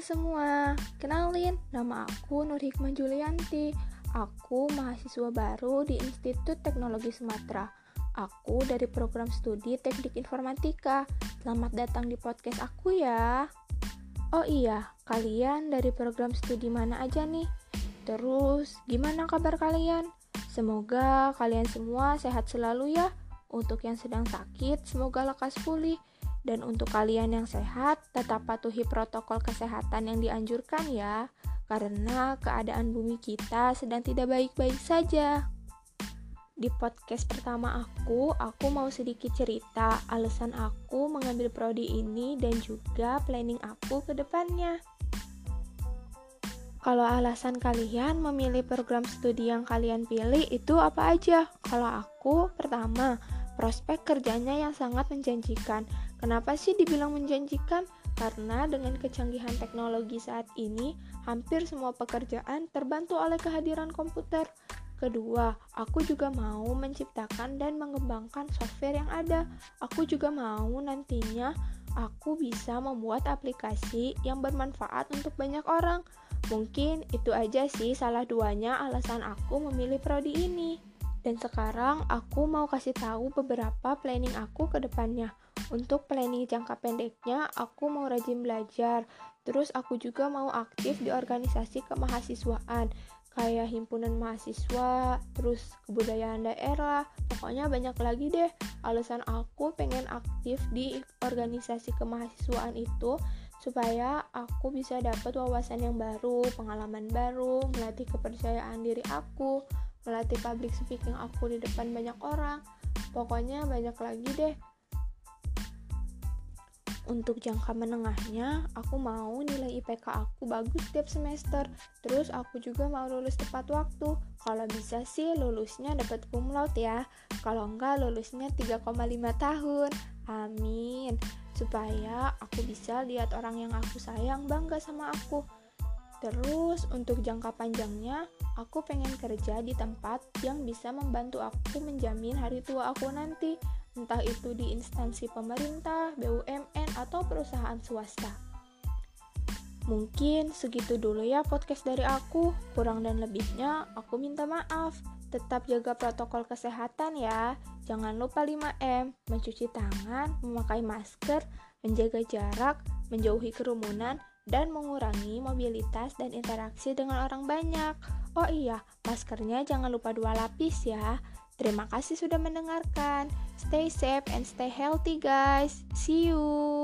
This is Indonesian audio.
Semua, kenalin nama aku Nur Hikmah Julianti. Aku mahasiswa baru di Institut Teknologi Sumatera. Aku dari program studi Teknik Informatika. Selamat datang di podcast aku ya. Oh iya, kalian dari program studi mana aja nih? Terus, gimana kabar kalian? Semoga kalian semua sehat selalu ya. Untuk yang sedang sakit, semoga lekas pulih. Dan untuk kalian yang sehat, tetap patuhi protokol kesehatan yang dianjurkan ya, karena keadaan bumi kita sedang tidak baik-baik saja. Di podcast pertama aku, aku mau sedikit cerita alasan aku mengambil prodi ini dan juga planning aku ke depannya. Kalau alasan kalian memilih program studi yang kalian pilih itu apa aja? Kalau aku, pertama, prospek kerjanya yang sangat menjanjikan Kenapa sih dibilang menjanjikan? Karena dengan kecanggihan teknologi saat ini, hampir semua pekerjaan terbantu oleh kehadiran komputer. Kedua, aku juga mau menciptakan dan mengembangkan software yang ada. Aku juga mau nantinya aku bisa membuat aplikasi yang bermanfaat untuk banyak orang. Mungkin itu aja sih salah duanya alasan aku memilih prodi ini. Dan sekarang aku mau kasih tahu beberapa planning aku ke depannya. Untuk planning jangka pendeknya, aku mau rajin belajar. Terus aku juga mau aktif di organisasi kemahasiswaan kayak himpunan mahasiswa, terus kebudayaan daerah. Pokoknya banyak lagi deh. Alasan aku pengen aktif di organisasi kemahasiswaan itu supaya aku bisa dapat wawasan yang baru, pengalaman baru, melatih kepercayaan diri aku, melatih public speaking aku di depan banyak orang. Pokoknya banyak lagi deh untuk jangka menengahnya, aku mau nilai IPK aku bagus setiap semester. Terus aku juga mau lulus tepat waktu. Kalau bisa sih lulusnya dapat cum laude ya. Kalau enggak lulusnya 3,5 tahun. Amin. Supaya aku bisa lihat orang yang aku sayang bangga sama aku. Terus untuk jangka panjangnya, aku pengen kerja di tempat yang bisa membantu aku menjamin hari tua aku nanti entah itu di instansi pemerintah, BUMN, atau perusahaan swasta. Mungkin segitu dulu ya podcast dari aku. Kurang dan lebihnya aku minta maaf. Tetap jaga protokol kesehatan ya. Jangan lupa 5M, mencuci tangan, memakai masker, menjaga jarak, menjauhi kerumunan, dan mengurangi mobilitas dan interaksi dengan orang banyak. Oh iya, maskernya jangan lupa dua lapis ya. Terima kasih sudah mendengarkan. Stay safe and stay healthy, guys. See you.